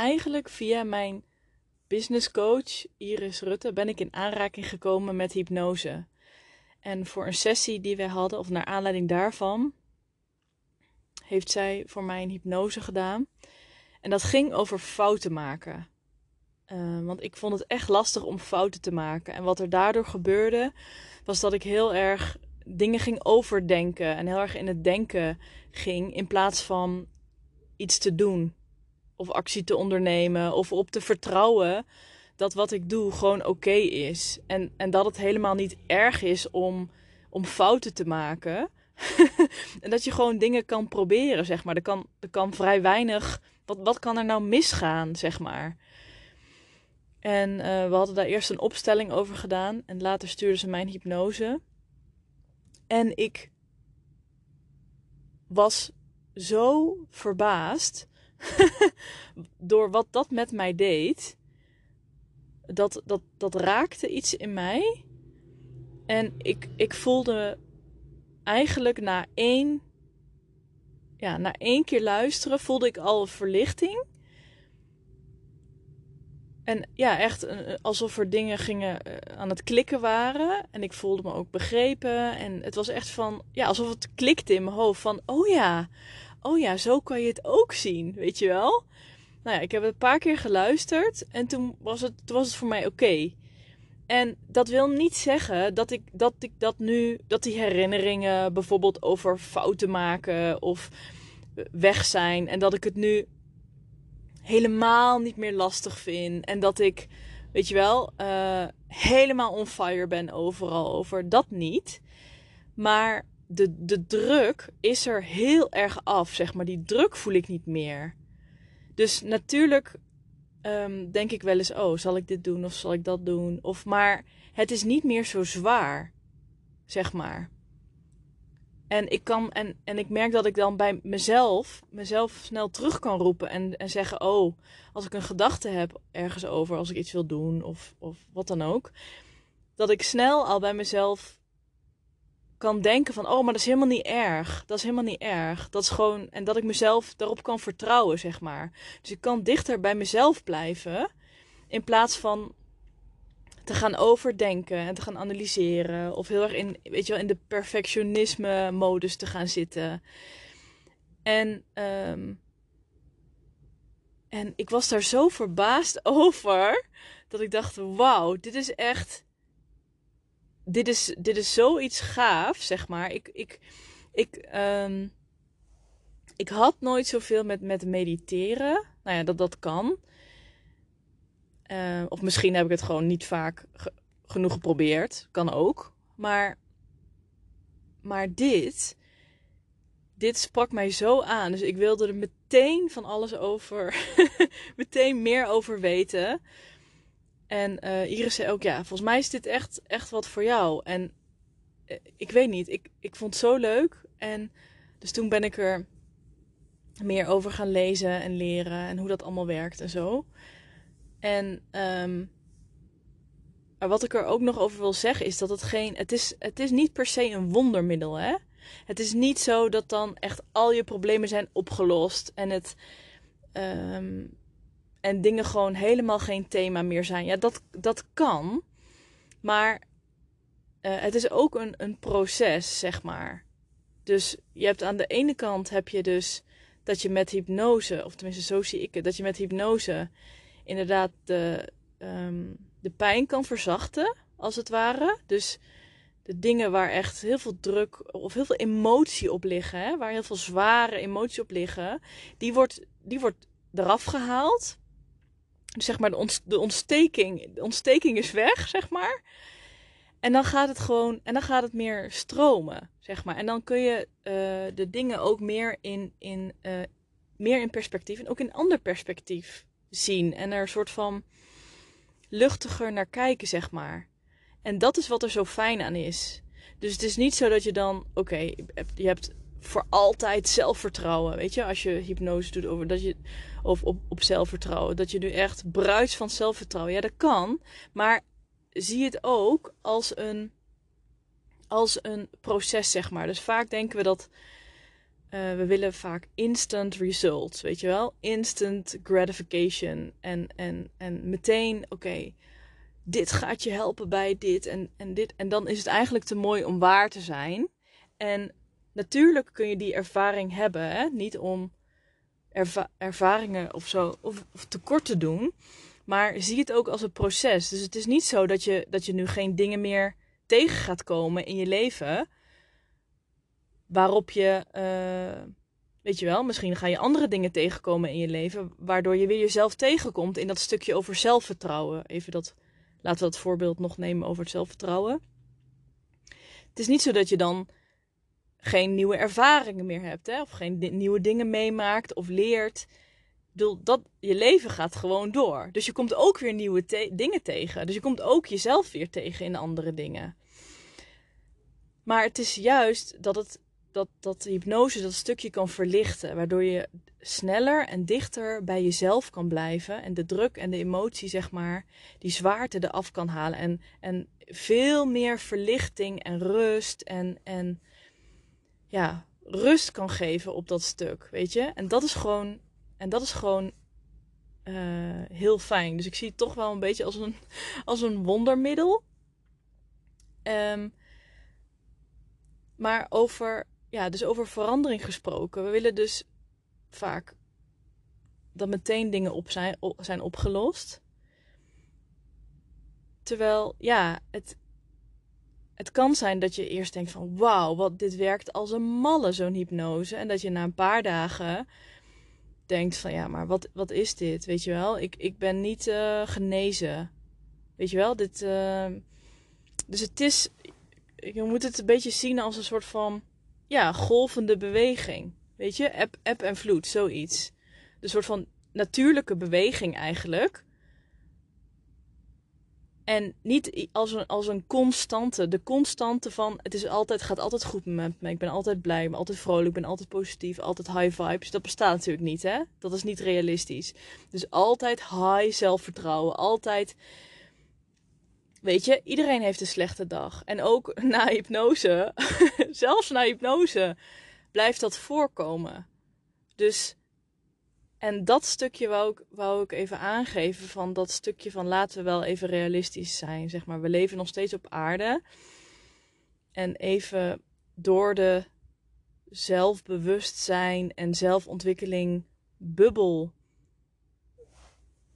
eigenlijk via mijn business coach Iris Rutte ben ik in aanraking gekomen met hypnose. En voor een sessie die wij hadden, of naar aanleiding daarvan, heeft zij voor mij een hypnose gedaan. En dat ging over fouten maken. Uh, want ik vond het echt lastig om fouten te maken. En wat er daardoor gebeurde, was dat ik heel erg dingen ging overdenken. En heel erg in het denken ging. In plaats van iets te doen. Of actie te ondernemen. Of op te vertrouwen dat wat ik doe gewoon oké is. En, en dat het helemaal niet erg is om, om fouten te maken. en dat je gewoon dingen kan proberen, zeg maar. Er kan, er kan vrij weinig. Wat, wat kan er nou misgaan, zeg maar? En uh, we hadden daar eerst een opstelling over gedaan. En later stuurde ze mijn hypnose. En ik was zo verbaasd door wat dat met mij deed. Dat, dat, dat raakte iets in mij. En ik, ik voelde eigenlijk na één, ja, na één keer luisteren, voelde ik al verlichting. En ja, echt eh, alsof er dingen gingen eh, aan het klikken waren. En ik voelde me ook begrepen. En het was echt van, ja, alsof het klikte in mijn hoofd. Van, oh ja, oh ja, zo kan je het ook zien, weet je wel? Nou ja, ik heb het een paar keer geluisterd. En toen was het, was het voor mij oké. En dat wil niet zeggen dat ik, dat ik dat nu, dat die herinneringen bijvoorbeeld over fouten maken of weg zijn. En dat ik het nu helemaal niet meer lastig vind. En dat ik, weet je wel, uh, helemaal on fire ben overal over. Dat niet. Maar de, de druk is er heel erg af, zeg maar. Die druk voel ik niet meer. Dus natuurlijk um, denk ik wel eens: oh, zal ik dit doen of zal ik dat doen? Of maar het is niet meer zo zwaar, zeg maar. En ik, kan, en, en ik merk dat ik dan bij mezelf, mezelf snel terug kan roepen en, en zeggen: Oh, als ik een gedachte heb ergens over, als ik iets wil doen of, of wat dan ook, dat ik snel al bij mezelf kan denken: van, Oh, maar dat is helemaal niet erg. Dat is helemaal niet erg. Dat is gewoon, en dat ik mezelf daarop kan vertrouwen, zeg maar. Dus ik kan dichter bij mezelf blijven in plaats van te gaan overdenken en te gaan analyseren. Of heel erg in, weet je wel, in de perfectionisme-modus te gaan zitten. En, um, en ik was daar zo verbaasd over. Dat ik dacht: wauw, dit is echt. Dit is, dit is zoiets gaaf, zeg maar. Ik, ik, ik, um, ik had nooit zoveel met, met mediteren. Nou ja, dat dat kan. Uh, of misschien heb ik het gewoon niet vaak genoeg geprobeerd. Kan ook. Maar, maar dit, dit sprak mij zo aan. Dus ik wilde er meteen van alles over, meteen meer over weten. En uh, Iris zei ook, ja, volgens mij is dit echt, echt wat voor jou. En uh, ik weet niet, ik, ik vond het zo leuk. En dus toen ben ik er meer over gaan lezen en leren en hoe dat allemaal werkt en zo. En um, maar wat ik er ook nog over wil zeggen is dat het geen. Het is, het is niet per se een wondermiddel, hè? Het is niet zo dat dan echt al je problemen zijn opgelost en het. Um, en dingen gewoon helemaal geen thema meer zijn. Ja, dat, dat kan. Maar uh, het is ook een, een proces, zeg maar. Dus je hebt aan de ene kant heb je dus dat je met hypnose, of tenminste zo zie ik het, dat je met hypnose inderdaad de, um, de pijn kan verzachten, als het ware. Dus de dingen waar echt heel veel druk of heel veel emotie op liggen, hè, waar heel veel zware emotie op liggen, die wordt, die wordt eraf gehaald. Zeg maar, de, ont, de, ontsteking, de ontsteking is weg, zeg maar. En dan gaat het gewoon, en dan gaat het meer stromen, zeg maar. En dan kun je uh, de dingen ook meer in, in, uh, meer in perspectief en ook in ander perspectief zien. En er een soort van luchtiger naar kijken, zeg maar. En dat is wat er zo fijn aan is. Dus het is niet zo dat je dan, oké, je hebt voor altijd zelfvertrouwen. Weet je, als je hypnose doet over dat je, of op, op zelfvertrouwen, dat je nu echt bruist van zelfvertrouwen. Ja, dat kan. Maar zie het ook als een, als een proces, zeg maar. Dus vaak denken we dat eh, we willen vaak instant results, weet je wel? Instant gratification. En, en, en meteen, oké, dit gaat je helpen bij dit en, en dit. En dan is het eigenlijk te mooi om waar te zijn. En natuurlijk kun je die ervaring hebben, hè? niet om ervaringen of zo of, of tekort te doen. Maar zie het ook als een proces. Dus het is niet zo dat je, dat je nu geen dingen meer tegen gaat komen in je leven. Waarop je, uh, weet je wel, misschien ga je andere dingen tegenkomen in je leven. Waardoor je weer jezelf tegenkomt in dat stukje over zelfvertrouwen. Even dat, laten we dat voorbeeld nog nemen over het zelfvertrouwen. Het is niet zo dat je dan geen nieuwe ervaringen meer hebt, hè? of geen nieuwe dingen meemaakt of leert. Dat, je leven gaat gewoon door. Dus je komt ook weer nieuwe dingen tegen. Dus je komt ook jezelf weer tegen in andere dingen. Maar het is juist dat, het, dat, dat de hypnose dat stukje kan verlichten. Waardoor je sneller en dichter bij jezelf kan blijven. En de druk en de emotie, zeg maar, die zwaarte eraf kan halen. En, en veel meer verlichting en rust en, en ja, rust kan geven op dat stuk, weet je. En dat is gewoon, en dat is gewoon uh, heel fijn. Dus ik zie het toch wel een beetje als een, als een wondermiddel. Um, maar over, ja, dus over verandering gesproken. We willen dus vaak dat meteen dingen op zijn, zijn opgelost. Terwijl, ja, het, het kan zijn dat je eerst denkt van wauw, wat dit werkt als een malle, zo'n hypnose. En dat je na een paar dagen denkt van ja, maar wat, wat is dit? Weet je wel, ik, ik ben niet uh, genezen. Weet je wel, dit. Uh, dus het is. Je moet het een beetje zien als een soort van ja, golvende beweging. Weet je, eb, eb en vloed, zoiets. Een soort van natuurlijke beweging eigenlijk. En niet als een, als een constante. De constante van het is altijd, gaat altijd goed met me. Ik ben altijd blij, ik ben altijd vrolijk, ik ben altijd positief, altijd high vibes. Dat bestaat natuurlijk niet, hè? Dat is niet realistisch. Dus altijd high zelfvertrouwen. Altijd. Weet je, iedereen heeft een slechte dag. En ook na hypnose, zelfs na hypnose, blijft dat voorkomen. Dus en dat stukje wou ik, wou ik even aangeven van dat stukje van laten we wel even realistisch zijn. Zeg maar, we leven nog steeds op aarde. En even door de zelfbewustzijn en zelfontwikkeling bubbel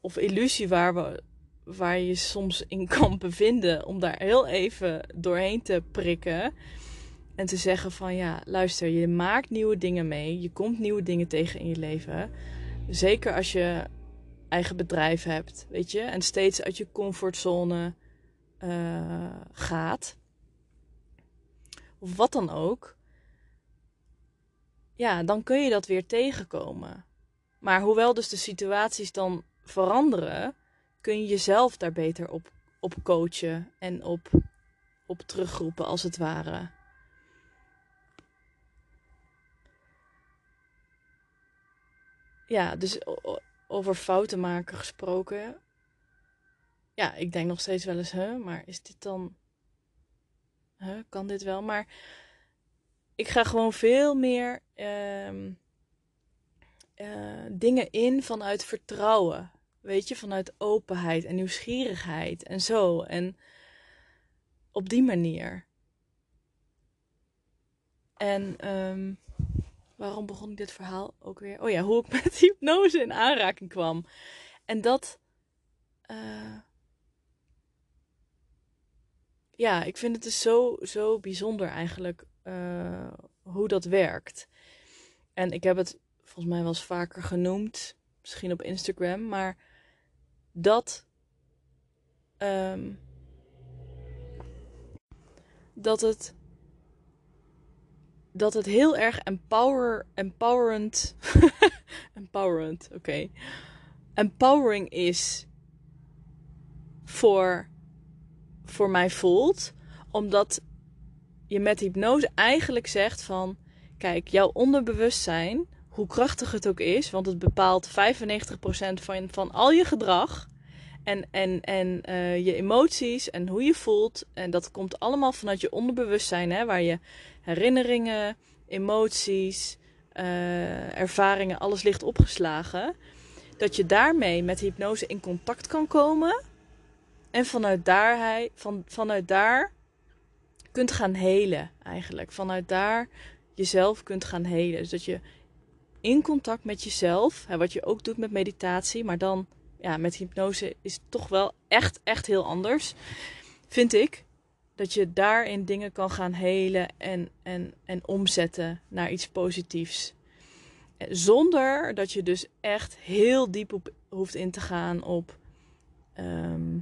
of illusie waar, we, waar je soms in kan bevinden, om daar heel even doorheen te prikken. En te zeggen van ja, luister, je maakt nieuwe dingen mee. Je komt nieuwe dingen tegen in je leven. Zeker als je eigen bedrijf hebt, weet je, en steeds uit je comfortzone uh, gaat. Of wat dan ook. Ja, dan kun je dat weer tegenkomen. Maar hoewel dus de situaties dan veranderen, kun je jezelf daar beter op, op coachen en op, op terugroepen als het ware. Ja, dus over fouten maken gesproken. Ja, ik denk nog steeds wel eens, hè, maar is dit dan. Huh, kan dit wel? Maar ik ga gewoon veel meer uh, uh, dingen in vanuit vertrouwen. Weet je, vanuit openheid en nieuwsgierigheid en zo. En op die manier. En um, waarom begon ik dit verhaal ook weer? Oh ja, hoe ik met hypnose in aanraking kwam. En dat. Uh, ja, ik vind het dus zo, zo bijzonder eigenlijk uh, hoe dat werkt. En ik heb het volgens mij wel eens vaker genoemd, misschien op Instagram, maar dat. Um, dat het dat het heel erg empower, empowerend. empowerend, oké. Empowering is voor, voor mij voelt. Omdat je met hypnose eigenlijk zegt van... Kijk, jouw onderbewustzijn, hoe krachtig het ook is... want het bepaalt 95% van, van al je gedrag... En, en, en uh, je emoties en hoe je voelt. En dat komt allemaal vanuit je onderbewustzijn, hè, waar je herinneringen, emoties, eh, ervaringen, alles ligt opgeslagen. Dat je daarmee met hypnose in contact kan komen. En vanuit daar, van, vanuit daar kunt gaan helen eigenlijk. Vanuit daar jezelf kunt gaan helen. Dus dat je in contact met jezelf, hè, wat je ook doet met meditatie, maar dan ja, met hypnose is het toch wel echt, echt heel anders. Vind ik. Dat je daarin dingen kan gaan helen en, en, en omzetten naar iets positiefs. Zonder dat je dus echt heel diep op hoeft in te gaan op ehm,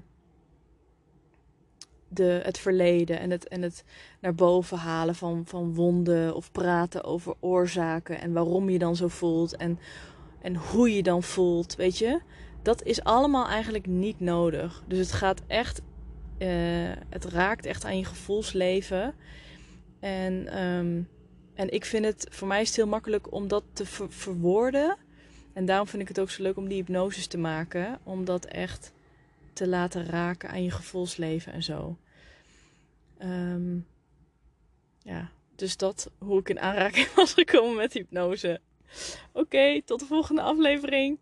de, het verleden en het, en het naar boven halen van, van wonden of praten over oorzaken en waarom je dan zo voelt en, en hoe je dan voelt, weet je. Dat is allemaal eigenlijk niet nodig. Dus het gaat echt, uh, het raakt echt aan je gevoelsleven. En, um, en ik vind het, voor mij is het heel makkelijk om dat te ver verwoorden. En daarom vind ik het ook zo leuk om die hypnoses te maken. Om dat echt te laten raken aan je gevoelsleven en zo. Um, ja, dus dat hoe ik in aanraking was gekomen met hypnose. Oké, tot de volgende aflevering.